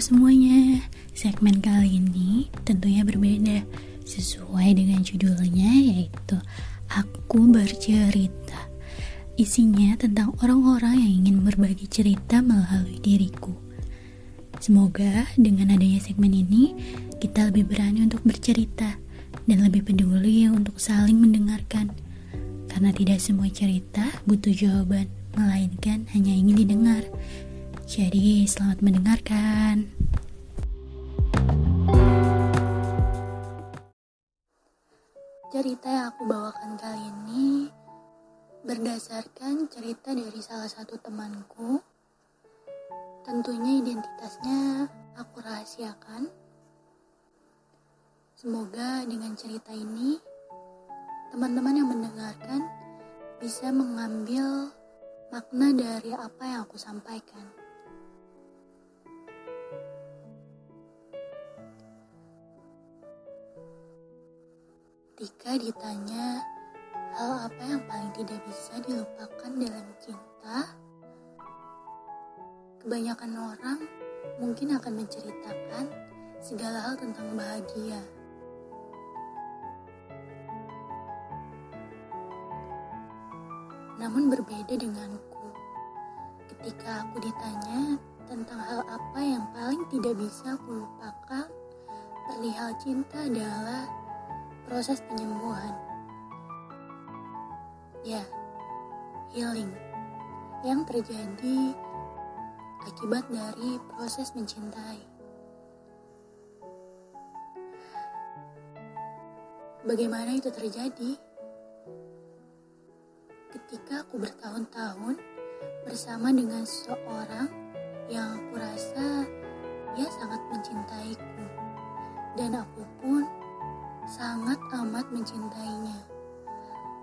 semuanya, segmen kali ini tentunya berbeda sesuai dengan judulnya yaitu Aku Bercerita. Isinya tentang orang-orang yang ingin berbagi cerita melalui diriku. Semoga dengan adanya segmen ini kita lebih berani untuk bercerita dan lebih peduli untuk saling mendengarkan. Karena tidak semua cerita butuh jawaban, melainkan hanya ingin didengar. Jadi, selamat mendengarkan. Cerita yang aku bawakan kali ini berdasarkan cerita dari salah satu temanku. Tentunya identitasnya aku rahasiakan. Semoga dengan cerita ini teman-teman yang mendengarkan bisa mengambil makna dari apa yang aku sampaikan. Ketika ditanya hal apa yang paling tidak bisa dilupakan dalam cinta, kebanyakan orang mungkin akan menceritakan segala hal tentang bahagia. Namun berbeda denganku. Ketika aku ditanya tentang hal apa yang paling tidak bisa aku lupakan, perihal cinta adalah proses penyembuhan. Ya, healing yang terjadi akibat dari proses mencintai. Bagaimana itu terjadi? Ketika aku bertahun-tahun bersama dengan seseorang yang aku rasa ia sangat mencintaiku, dan aku pun sangat amat mencintainya.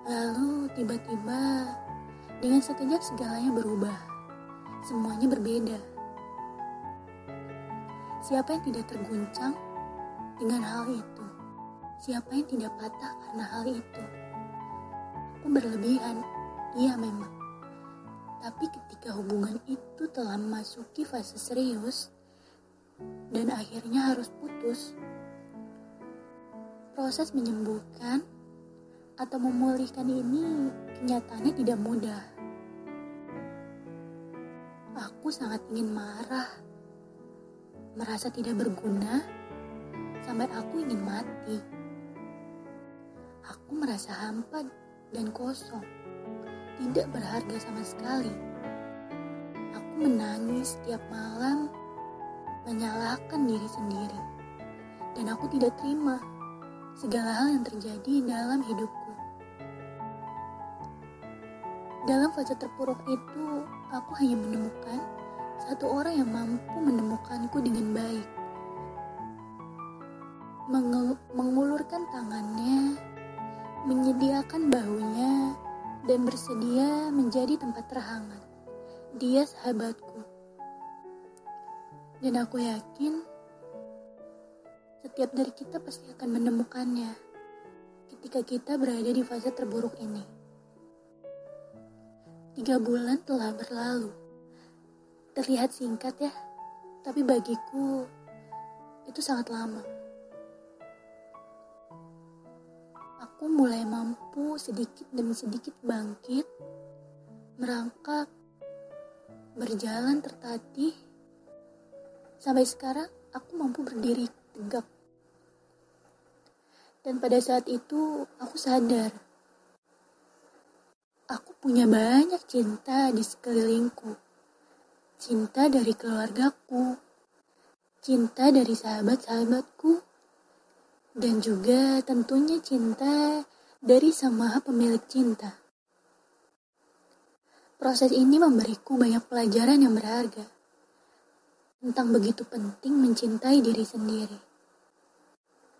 Lalu tiba-tiba dengan sekejap segalanya berubah. Semuanya berbeda. Siapa yang tidak terguncang dengan hal itu? Siapa yang tidak patah karena hal itu? Aku berlebihan, iya memang. Tapi ketika hubungan itu telah memasuki fase serius dan akhirnya harus putus, proses menyembuhkan atau memulihkan ini kenyataannya tidak mudah. Aku sangat ingin marah, merasa tidak berguna, sampai aku ingin mati. Aku merasa hampa dan kosong, tidak berharga sama sekali. Aku menangis setiap malam, menyalahkan diri sendiri, dan aku tidak terima segala hal yang terjadi dalam hidupku. Dalam fase terpuruk itu, aku hanya menemukan satu orang yang mampu menemukanku dengan baik. Mengul mengulurkan tangannya, menyediakan bahunya, dan bersedia menjadi tempat terhangat. Dia sahabatku. Dan aku yakin setiap dari kita pasti akan menemukannya ketika kita berada di fase terburuk ini. Tiga bulan telah berlalu. Terlihat singkat ya, tapi bagiku itu sangat lama. Aku mulai mampu sedikit demi sedikit bangkit, merangkak, berjalan tertatih. Sampai sekarang aku mampu berdiri tegak dan pada saat itu aku sadar. Aku punya banyak cinta di sekelilingku. Cinta dari keluargaku. Cinta dari sahabat-sahabatku. Dan juga tentunya cinta dari sang maha pemilik cinta. Proses ini memberiku banyak pelajaran yang berharga tentang begitu penting mencintai diri sendiri,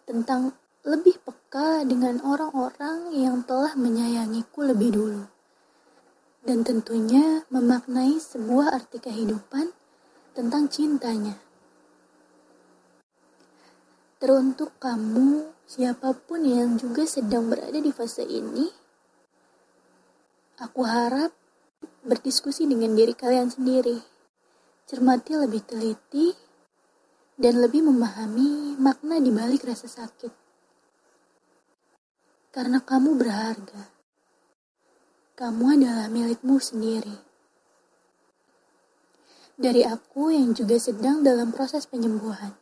tentang lebih peka dengan orang-orang yang telah menyayangiku lebih dulu. Dan tentunya memaknai sebuah arti kehidupan tentang cintanya. Teruntuk kamu, siapa pun yang juga sedang berada di fase ini, aku harap berdiskusi dengan diri kalian sendiri. Cermati lebih teliti dan lebih memahami makna di balik rasa sakit. Karena kamu berharga. Kamu adalah milikmu sendiri. Dari aku yang juga sedang dalam proses penyembuhan.